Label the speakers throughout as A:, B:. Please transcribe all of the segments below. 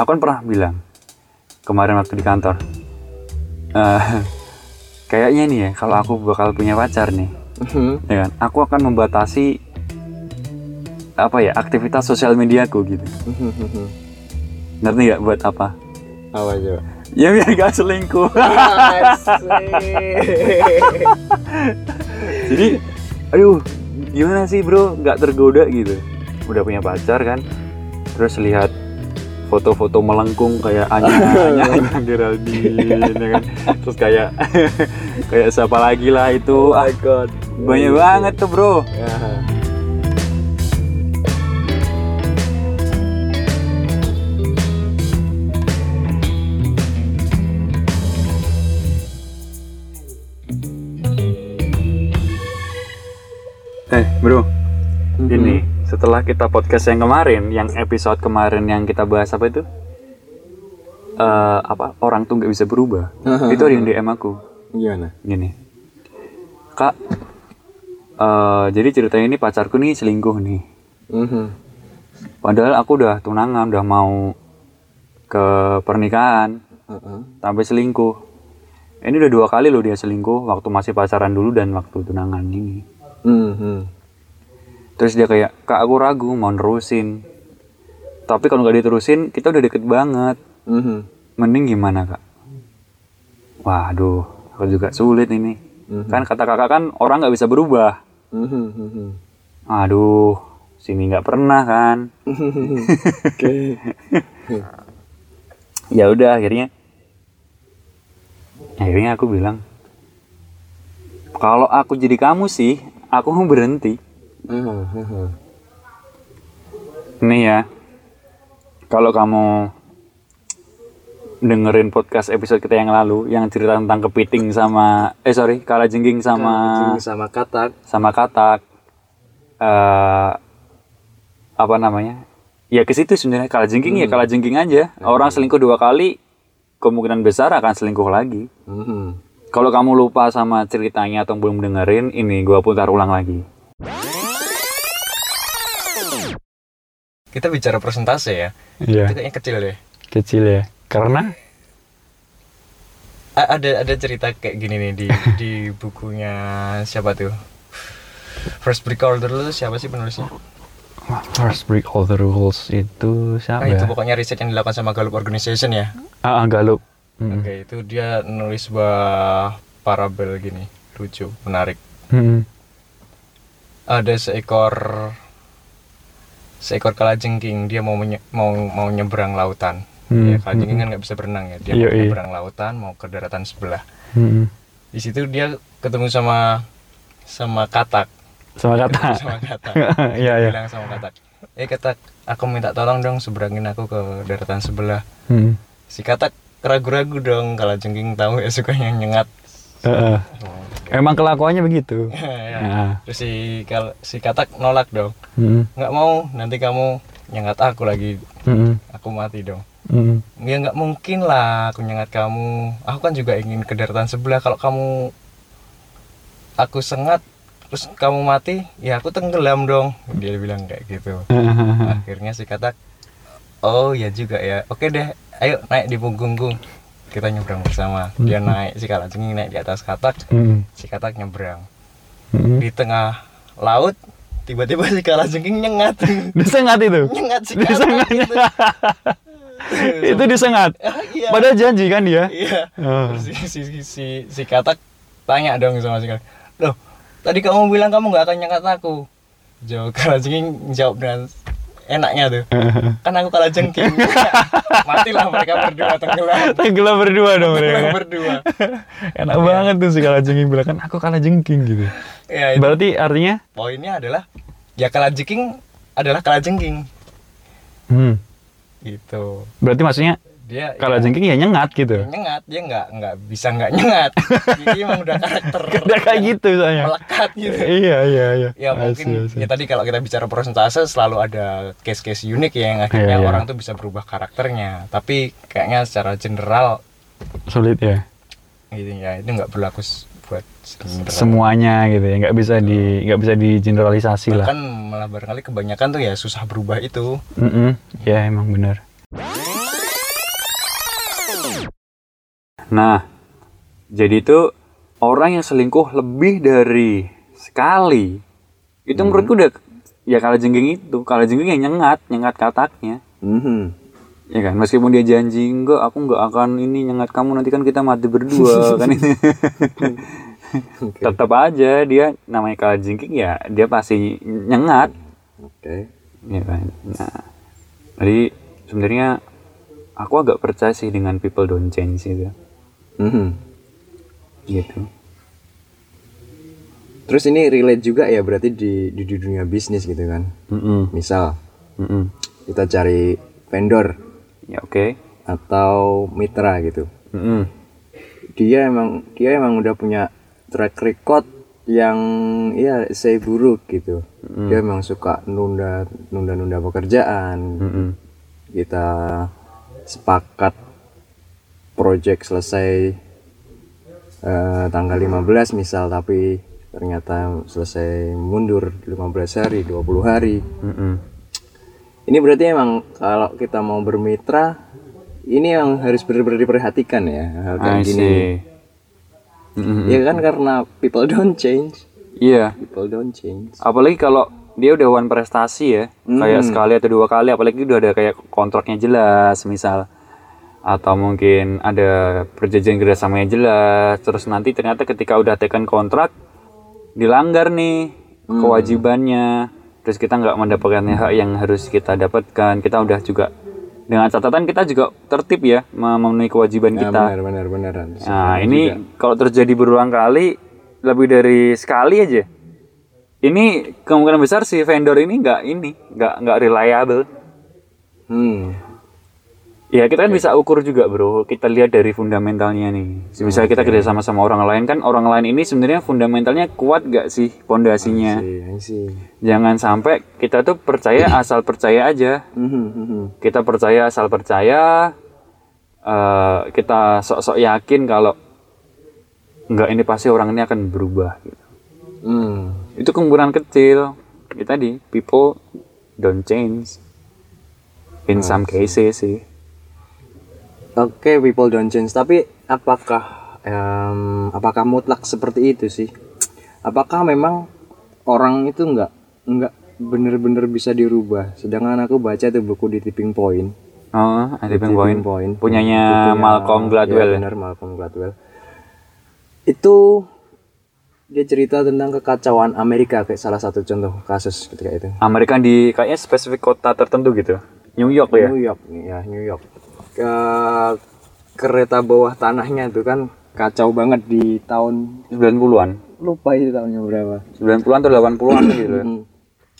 A: aku kan pernah bilang kemarin waktu di kantor eh, kayaknya nih ya kalau aku bakal punya pacar nih
B: Mhm.
A: ya kan? Aku akan membatasi apa ya aktivitas sosial mediaku gitu.
B: Mhm.
A: ngerti nggak buat apa?
B: Apa coba?
A: ya biar gak selingkuh. Jadi aduh gimana sih bro? Nggak tergoda gitu. Udah punya pacar kan? Terus lihat foto-foto melengkung kayak Anya Anya Anya Geraldine ya kan terus kayak kayak siapa lagi lah itu
B: Oh my god.
A: banyak banget tuh bro
B: Ya.
A: eh bro
B: Mhm.
A: ini setelah kita podcast yang kemarin yang episode kemarin yang kita bahas apa itu? Eh apa? Orang tuh nggak bisa berubah. Itu ada yang DM aku.
B: Gimana?
A: gini. Kak eh jadi ceritanya ini pacarku nih selingkuh nih.
B: Mhm.
A: padahal aku udah tunangan udah mau ke pernikahan.
B: Heeh.
A: sampai selingkuh. Ini udah dua kali loh dia selingkuh waktu masih pacaran dulu dan waktu tunangan ini.
B: Mhm.
A: Terus dia kayak kak aku ragu mau nerusin tapi kalau nggak diterusin kita udah deket banget
B: Mhm.
A: mending gimana kak waduh aku juga sulit ini
B: Mhm.
A: kan kata kakak kan orang nggak bisa berubah
B: Mhm. Mhm.
A: aduh sini nggak pernah kan
B: Oke.
A: ya udah akhirnya akhirnya aku bilang kalau aku jadi kamu sih aku mau berhenti
B: Mhm. Mhm.
A: nih ya kalau kamu dengerin podcast episode kita yang lalu yang cerita tentang kepiting sama eh sorry kala jengking sama
B: Kalajengking sama katak.
A: sama katak eh apa namanya ya ke situ sebenarnya kala jengking ya kala jengking aja orang selingkuh dua kali kemungkinan besar akan selingkuh lagi
B: Mhm.
A: kalau kamu lupa sama ceritanya atau belum dengerin ini gua putar ulang lagi
C: Kita bicara persentase ya.
A: iya
C: Itu kayaknya kecil deh.
A: kecil ya karena
C: A- ada ada cerita kayak gini nih di di bukunya siapa tuh? First Brick Order tuh siapa sih penulisnya?
A: first break all the rules itu siapa
C: Nah,
A: ya
C: itu pokoknya riset yang dilakukan sama Gallup Organization ya.
A: ah ah, Galup Mm-mm.
C: Oke, itu dia nulis sebuah parabel gini, lucu, menarik.
A: Mm-mm.
C: Ada seekor seekor kalajengking, dia mau menye- mau mau nyebrang lautan.
A: Hmm,
C: Ya, kalajengking kan nggak bisa berenang ya, dia
A: Iya,
C: mau
A: iya.
C: nyebrang lautan, mau ke daratan sebelah.
A: Mm-mm.
C: Di situ dia ketemu sama sama katak,
A: sama kata
C: sama katak.
A: iya iya
C: bilang sama katak eh katak aku minta tolong dong seberangin aku ke daratan sebelah
A: Mm.
C: si katak ragu-ragu dong kalau jengking tahu ya suka yang nyengat Oh,
A: emang kelakuannya begitu?
C: Ya.
A: Ah.
C: terus si kal si katak nolak dong.
A: Mm.
C: nggak mau nanti kamu nyengat aku lagi. Aku mati dong.
A: Mm.
C: ya nggak mungkin lah aku nyengat kamu. Aku kan juga ingin ke daratan sebelah. Kalau kamu aku sengat terus kamu mati ya aku tenggelam dong. Dia bilang kayak gitu. Akhirnya si katak oh ya juga ya. Oke deh ayo naik di punggungku kita nyebrang bersama. Dia naik si kalajengking naik di atas katak.
A: Mm.
C: si katak nyebrang.
A: Mm.
C: di tengah laut tiba-tiba si kalajengking nyengat.
A: Disengat itu?
C: Nyengat si
A: Disengat.
C: gitu.
A: itu. Disengat?
C: Iya.
A: Padahal janji kan dia?
C: Iya.
A: Oh.
C: Terus si, si, si, si, si katak tanya dong sama si katak loh tadi kamu bilang kamu nggak akan nyengat aku? Jawab kalajengking jawab dengan enaknya tuh. Kan aku kalah jengking. Matilah mereka berdua tenggelam.
A: Tenggelam berdua dong
C: tenggelam
A: mereka
C: berdua.
A: Enak banget tuh si kalah jengking bilang kan aku kalah jengking gitu.
C: Ya itu.
A: Berarti artinya?
C: Poinnya adalah ya kalah jengking adalah kalah jengking.
A: Hmm.
C: gitu.
A: Berarti maksudnya
C: dia
A: kalah
C: ya,
A: jengking ya nyengat gitu.
C: Nyengat dia nggak nggak bisa nggak nyengat. Ini emang udah karakter.
A: Udah kayak gitu soalnya.
C: Melekat gitu.
A: Iya iya iya.
C: Ya mungkin ya tadi kalau kita bicara persentase selalu ada case-case unik ya yang akhirnya
A: Iya, iya.
C: orang tuh bisa berubah karakternya. Tapi kayaknya secara general
A: sulit ya.
C: Gitu ya itu nggak berlaku buat general.
A: semuanya gitu ya nggak bisa di nggak bisa di generalisasi lah.
C: Bahkan malah barangkali kebanyakan tuh ya susah berubah itu.
A: Mm-mm. ya emang benar Nah, jadi itu orang yang selingkuh lebih dari sekali. Itu menurutku udah ya kalau jengking itu kalau jengking yang nyengat nyengat kataknya.
C: Mhm.
A: ya kan meskipun dia janji enggak aku enggak akan ini nyengat kamu nanti kan kita mati berdua kan ini.
C: Oke.
A: tetap aja dia namanya kalau jengking ya dia pasti nyengat.
C: Oke.
A: ya kan nah. Jadi sebenarnya aku agak percaya sih dengan people don't change itu
C: Mhm.
A: gitu
C: Terus ini relate juga ya berarti di di, di dunia bisnis gitu kan.
A: Mm-mm.
C: Misal
A: Mm-mm.
C: kita cari vendor
A: ya oke
C: atau mitra gitu.
A: Mm-mm.
C: Dia emang dia emang udah punya track record yang ya saya buruk gitu. Dia emang suka nunda nunda nunda pekerjaan.
A: Mm-mm.
C: Kita sepakat project selesai eh, tanggal 15 misal tapi ternyata selesai mundur 15 hari 20 hari.
A: Mm-mm.
C: ini berarti emang kalau kita mau bermitra ini yang harus benar-benar diperhatikan ya hal kayak gini.
A: see. Mm-mm.
C: ya kan karena people don't change.
A: Iya,
C: people don't change.
A: Apalagi kalau dia udah one prestasi ya, kayak sekali atau dua kali, apalagi udah ada kayak kontraknya jelas, misal atau mungkin ada perjanjian kerjasamanya jelas, terus nanti ternyata ketika udah tekan kontrak dilanggar nih kewajibannya, terus kita nggak mendapatkan hak yang harus kita dapatkan, kita udah juga dengan catatan kita juga tertib ya memenuhi kewajiban
C: Nah,
A: kita.
C: benar benar benar.
A: Nah, ini kalau terjadi berulang kali, lebih dari sekali aja. Ini kemungkinan besar si vendor ini nggak ini, nggak nggak reliable.
C: hmm
A: Ya kita kan bisa ukur juga bro. Kita lihat dari fundamentalnya nih. Misalnya kita kerja sama sama orang lain kan, orang lain ini sebenarnya fundamentalnya kuat gak sih pondasinya? Jangan sampai kita tuh percaya asal percaya aja.
C: Mhm, mhm.
A: Kita percaya asal percaya. eh, kita sok-sok yakin kalau nggak ini pasti orang ini akan berubah. Gitu.
C: Hmm.
A: itu kemungkinan kecil itu tadi people don't change in some cases sih
C: Oke, people don't change. Tapi apakah em, apakah mutlak seperti itu sih? Apakah memang orang itu nggak nggak bener-bener bisa dirubah? Sedangkan aku baca tuh buku di Tipping Point.
A: oh ada tipping point
C: Point.
A: punyanya
C: Bukunya-
A: Malcolm Gladwell
C: Ya,
A: ya?
C: benar Malcolm Gladwell. Itu dia cerita tentang kekacauan Amerika kayak salah satu contoh kasus ketika itu.
A: Amerika di kayaknya spesifik kota tertentu gitu New York ya
C: New York ya New York ke kereta bawah tanahnya itu kan kacau banget di tahun
A: 90-an
C: lupa itu tahunnya berapa.
A: 90-an atau 80-an gitu ya?
C: Hmm.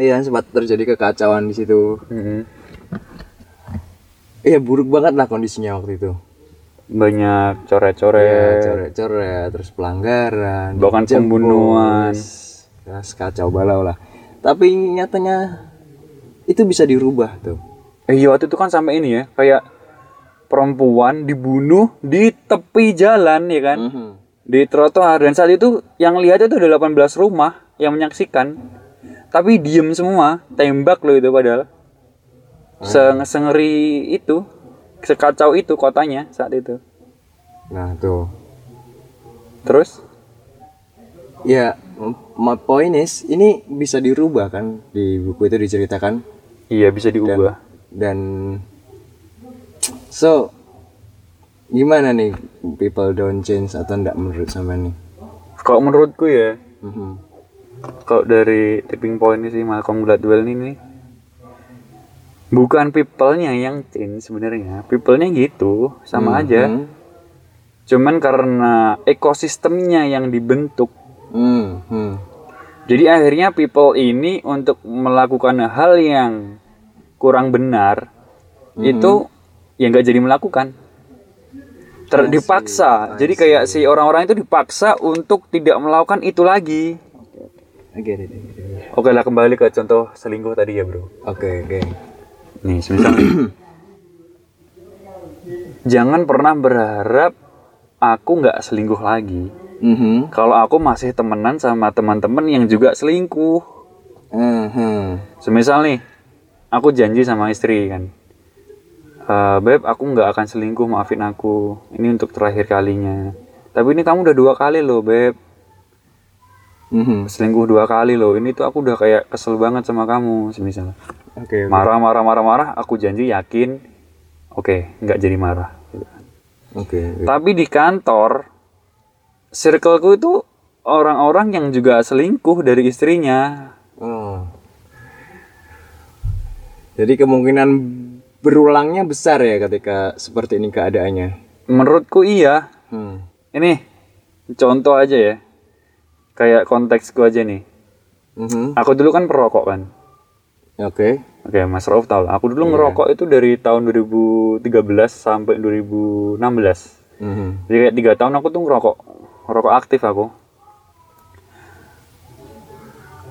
C: iya sempat terjadi kekacauan di situ.
A: Mhm.
C: iya buruk banget lah kondisinya waktu itu.
A: Banyak
C: ya,
A: coret-coret
C: coret-coret terus pelanggaran
A: Bahkan pembunuhan.
C: ya, kacau balau lah. Tapi nyatanya itu bisa dirubah tuh.
A: Eh iya waktu itu kan sampai ini ya kayak perempuan dibunuh di tepi jalan ya kan?
C: Mhm.
A: di trotoar. Dan saat itu yang lihat itu ada 18 rumah yang menyaksikan. Tapi diem semua tembak loh itu padahal. Se sengeri itu sekacau itu kotanya saat itu.
C: Nah tuh.
A: Terus?
C: Ya my point is ini bisa dirubah kan? Di buku itu diceritakan.
A: Iya bisa diubah.
C: dan so gimana nih people don't change atau enggak menurut sama nih
A: kalau menurutku ya
C: Mhm.
A: kalau dari tipping point ini sih Malcolm Gladwell ini bukan people-nya yang change sebenarnya people-nya gitu sama aja
C: Mhm.
A: cuman karena ekosistemnya yang dibentuk
C: Hmm, hmm.
A: Jadi akhirnya people ini untuk melakukan hal yang kurang benar itu ya nggak jadi melakukan. Ter- dipaksa. Jadi kayak si orang-orang itu dipaksa untuk tidak melakukan itu lagi.
C: It.
A: Oke lah kembali ke contoh selingkuh tadi ya bro.
C: Oke, oke.
A: Nih semisal jangan pernah berharap aku nggak selingkuh lagi.
C: Mhm.
A: Kalau aku masih temenan sama teman-teman yang juga selingkuh.
C: Mhm.
A: Semisal nih, aku janji sama istri kan. "Eh, beb aku nggak akan selingkuh maafin aku ini untuk terakhir kalinya tapi ini kamu udah dua kali loh beb
C: Mhm.
A: selingkuh dua kali loh ini tuh aku udah kayak kesel banget sama kamu semisal
C: Oke. oke.
A: marah marah marah marah aku janji yakin oke nggak jadi marah.
C: Oke. oke.
A: tapi di kantor circleku itu orang-orang yang juga selingkuh dari istrinya
C: Oh. Jadi kemungkinan berulangnya besar ya ketika seperti ini keadaannya.
A: menurutku iya
C: Hmm.
A: ini contoh aja ya kayak konteksku aja nih
C: Mhm.
A: aku dulu kan perokok kan
C: Oke.
A: oke mas Rauf tahu lah. aku dulu ngerokok itu dari tahun 2013 sampai 2016
C: Mhm.
A: jadi kayak tiga tahun aku tuh ngerokok ngerokok aktif aku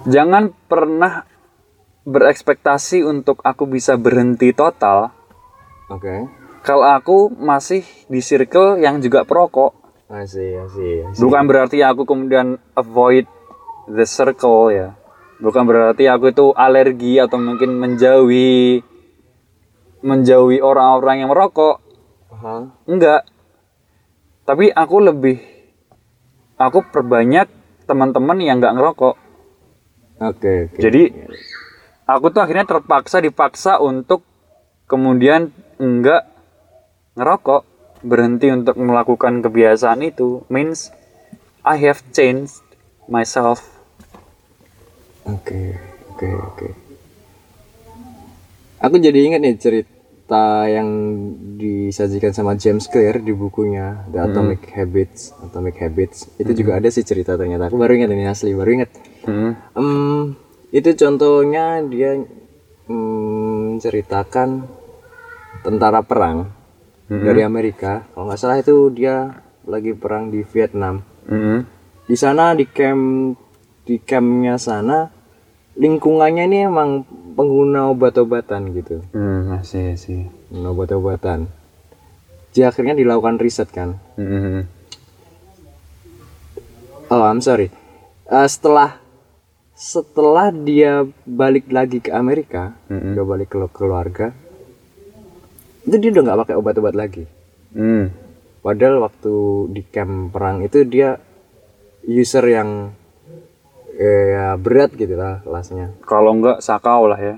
A: jangan pernah berekspektasi untuk aku bisa berhenti total
C: Oke.
A: kalau aku masih di circle yang juga perokok
C: Asih, asih, asih.
A: bukan berarti aku kemudian avoid the circle ya bukan berarti aku itu alergi atau mungkin menjauhi menjauhi orang-orang yang merokok
C: Aha.
A: enggak tapi aku lebih aku perbanyak teman-teman yang nggak ngerokok
C: Oke, oke.
A: jadi aku tuh akhirnya terpaksa dipaksa untuk kemudian enggak ngerokok berhenti untuk melakukan kebiasaan itu means I have changed myself
C: Oke, oke, oke. Aku jadi ingat nih cerita yang disajikan sama James Clear di bukunya The Atomic Habits, Atomic Habits. Itu juga ada sih cerita ternyata. Aku baru ingat ini asli, baru ingat.
A: Hmm.
C: Em, itu contohnya dia mm, menceritakan tentara perang dari Amerika. Kalau nggak salah itu dia lagi perang di Vietnam.
A: Hmm.
C: Di sana di camp di campnya sana lingkungannya ini emang pengguna obat-obatan gitu,
A: Hmm, masih sih.
C: pengguna obat-obatan. Jadi akhirnya dilakukan riset kan.
A: Hmm.
C: Oh, I'm sorry. Eh, setelah setelah dia balik lagi ke Amerika,
A: Mm-mm.
C: dia balik ke keluarga, itu dia udah nggak pakai obat-obat lagi.
A: Hmm.
C: Padahal waktu di camp perang itu dia user yang eh, ya berat gitu lah kelasnya.
A: Kalau enggak sakau lah ya.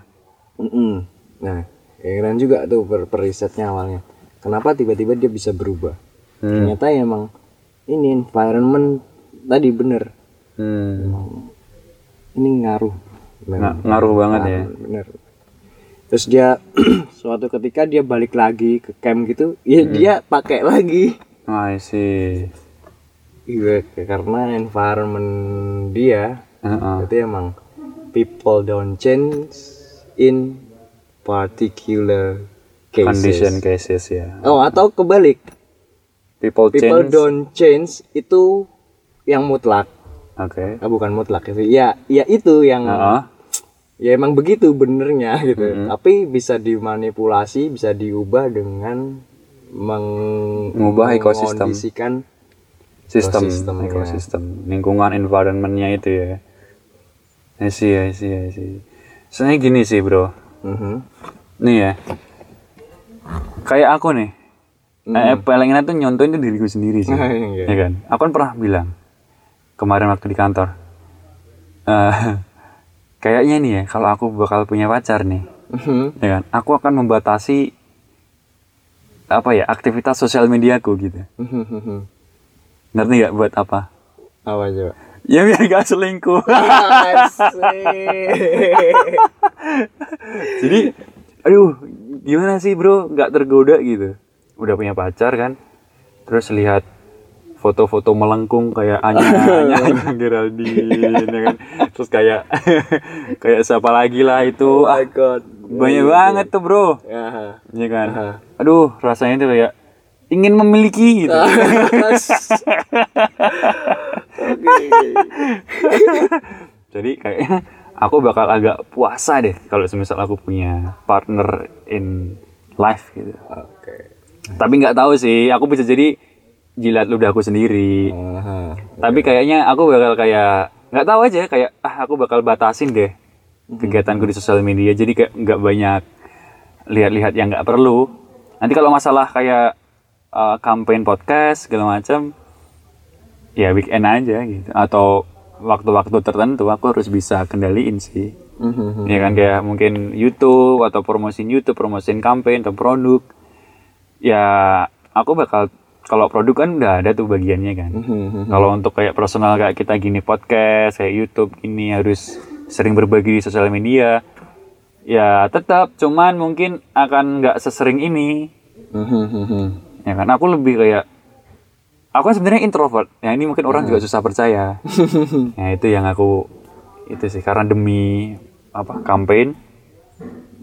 C: Mm-mm. Nah, keren juga tuh per, perisetnya awalnya. Kenapa tiba-tiba dia bisa berubah?
A: Hmm.
C: Ternyata ya emang ini environment tadi bener.
A: Hmm.
C: Ini ngaruh.
A: Nga- ngaruh banget ya.
C: Bener. Terus dia suatu ketika dia balik lagi ke camp gitu, ya dia pakai lagi.
A: I see.
C: Iya, karena environment dia
A: Heeh.
C: itu emang people don't change in particular cases.
A: Condition cases ya.
C: Oh, atau kebalik.
A: People,
C: People
A: change.
C: don't change itu yang mutlak.
A: Oke.
C: Ah, bukan mutlak sih. Ya, ya itu yang
A: Heeh.
C: ya emang begitu benernya gitu. Tapi bisa dimanipulasi, bisa diubah dengan meng
A: Mengubah ekosistem. Sistem,
C: Ekosistem, ya.
A: ekosistem, lingkungan, environmentnya itu ya. I see, I see, I see. Sebenarnya gini sih bro,
C: Mhm.
A: nih ya. Kayak aku nih, eh, paling enak tuh nyontoin tuh diriku sendiri sih,
C: Iya.
A: ya kan. Aku kan pernah bilang kemarin waktu di kantor, eh, kayaknya nih ya, kalau aku bakal punya pacar nih,
C: Mhm.
A: ya kan, aku akan membatasi apa ya aktivitas sosial mediaku gitu.
C: Mhm.
A: Ngerti nggak buat apa?
C: Apa coba?
A: Ya biar gak selingkuh. Jadi, aduh, gimana sih bro? Gak tergoda gitu. Udah punya pacar kan? Terus lihat foto-foto melengkung kayak Anya, Anya, Anya Geraldine, ya kan? Terus kayak kayak siapa lagi lah itu? Ah,
C: god.
A: banyak banget tuh bro,
C: Ya.
A: ya kan? Aduh, rasanya tuh kayak ingin memiliki gitu. Jadi kayaknya aku bakal agak puasa deh kalau semisal aku punya partner in life gitu.
C: Oke.
A: Tapi nggak tahu sih, aku bisa jadi jilat ludahku sendiri.
C: Aha.
A: Tapi kayaknya aku bakal kayak nggak tahu aja kayak ah aku bakal batasin deh kegiatanku di sosial media. Jadi kayak nggak banyak lihat-lihat yang nggak perlu. nanti kalau masalah kayak uh, campaign podcast segala macam ya weekend aja gitu atau waktu-waktu tertentu aku harus bisa kendaliin sih
C: Mhm.
A: ya kan kayak mungkin YouTube atau promosiin YouTube promosiin campaign atau produk ya aku bakal kalau produk kan udah ada tuh bagiannya kan.
C: Mhm.
A: kalau untuk kayak personal kayak kita gini podcast kayak YouTube gini harus sering berbagi di sosial media. Ya tetap cuman mungkin akan nggak sesering ini. Ya kan aku lebih kayak aku kan sebenarnya introvert. Ya ini mungkin orang juga susah percaya. Ya itu yang aku itu sih karena demi apa campaign.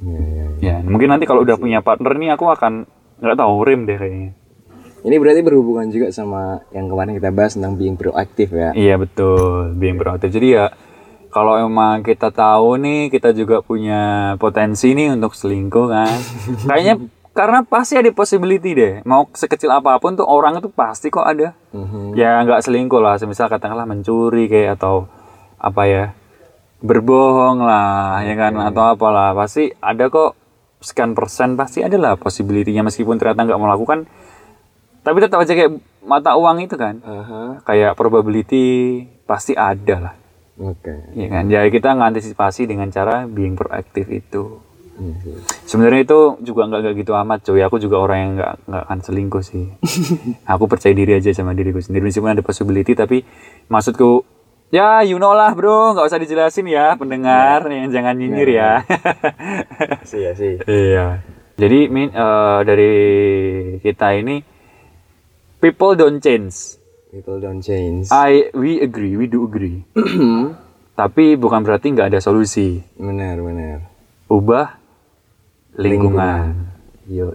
C: Iya, iya, iya.
A: ya mungkin nanti kalau udah punya partner nih aku akan nggak tahu rim deh kayaknya
C: Ini berarti berhubungan juga sama yang kemarin kita bahas tentang being proaktif ya.
A: iya betul. Being proaktif jadi ya kalau emang kita tahu nih kita juga punya potensi nih untuk selingkuh kan. Kayaknya karena pasti ada possibility deh. Mau sekecil apa pun tuh orang itu pasti kok ada.
C: Mhm.
A: ya nggak selingkuh lah. Semisal katakanlah mencuri kayak atau apa ya berbohong lah ya kan atau apalah. Pasti ada kok sekian persen pasti ada lah possibility-nya. Meskipun ternyata nggak melakukan tapi tetap aja kayak mata uang itu kan.
C: Aha.
A: kayak probability pasti ada lah.
C: Oke.
A: ya kan? Jadi kita ngantisipasi dengan cara being proaktif itu.
C: Iya sih.
A: sebenarnya itu juga nggak nggak gitu amat cuy. Aku juga orang yang nggak nggak akan selingkuh sih. Aku percaya diri aja sama diriku sendiri. Meskipun ada possibility tapi maksudku ya you know lah bro. Nggak usah dijelasin ya pendengar yang jangan nyinyir ya.
C: Sih ya sih.
A: iya. Jadi min eh, dari kita ini people don't change
C: People don't change.
A: I we agree we do agree tapi bukan berarti nggak ada solusi
C: benar benar.
A: ubah lingkungan. Yo,